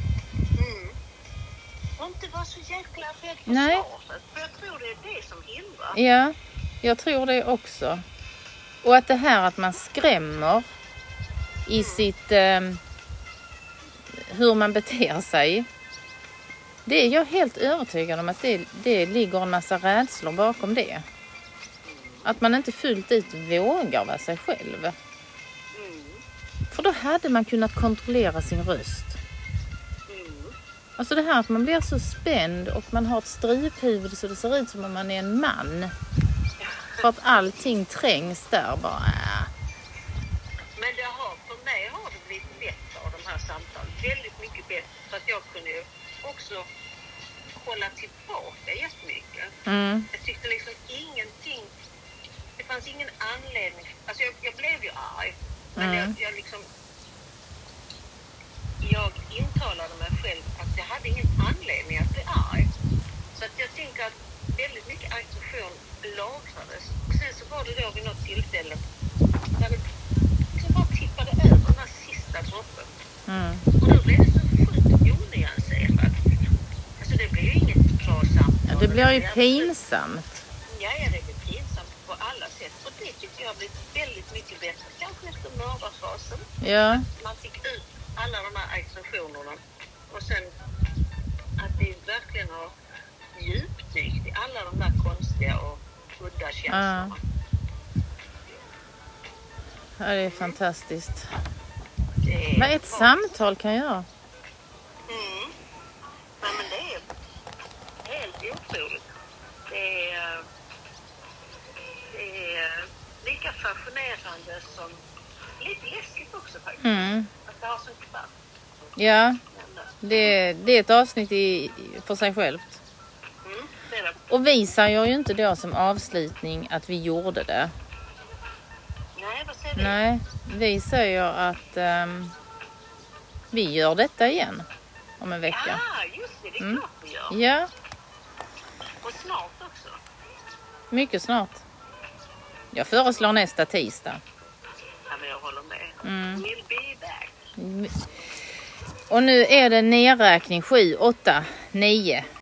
Mm. Och inte vara så jäkla rädd för Nej. svaret. För jag tror det är det som hindrar. Ja, jag tror det också. Och att det här att man skrämmer i sitt eh, hur man beter sig. Det är jag helt övertygad om att det, det ligger en massa rädslor bakom det. Att man inte fullt ut vågar vara sig själv. För då hade man kunnat kontrollera sin röst. Alltså det här att man blir så spänd och man har ett striphuvud så det ser ut som om man är en man. För att allting trängs där bara. Men det har, för mig har det blivit bättre av de här samtalen. Väldigt mycket bättre. Så att jag kunde ju också hålla tillbaka jättemycket. Mm, Jag tyckte liksom ingenting... Det fanns ingen anledning. Alltså jag, jag blev ju arg. Men Mm. jag, jag liksom... Jag intalade mig själv att jag hade ingen anledning att bli arg. Så att jag tänker att väldigt mycket aggression lagrades. Och sen så var det då vid något tillfälle där det liksom bara tippade över den här sista droppen. mm. Och då blev det så sjukt onyanserat. Alltså det blir ju inget bra samtal. Ja, det blir ju pinsamt. Ja, ja, det blir pinsamt på alla sätt. Och det tycker jag har blivit väldigt mycket bättre. Kanske efter mördarfasen. Ja, Man fick ut alla de här aggressionerna. Och sen att vi verkligen har djupdykt i alla de där konstiga och udda känslorna. ja, det är fantastiskt. Det är Vad ett samtal kan göra. Mm. Nej, men det lika fascinerande som lite läskigt också faktiskt. Mm. Att det har sån kraft. Ja, det, det är ett avsnitt i, för sig självt. Mm, det är det. Och vi säger ju inte då som avslutning att vi gjorde det. Nej, vad säger du? Nej, vi säger att ehm, vi gör detta igen om en vecka. Ja, just det. Det är Mm. klart vi gör. Ja, Och snart också. mycket snart. Jag föreslår nästa tisdag. Ja, men jag håller med. Mm. We'll be back. Och nu är det nedräkning 7, 8, 9.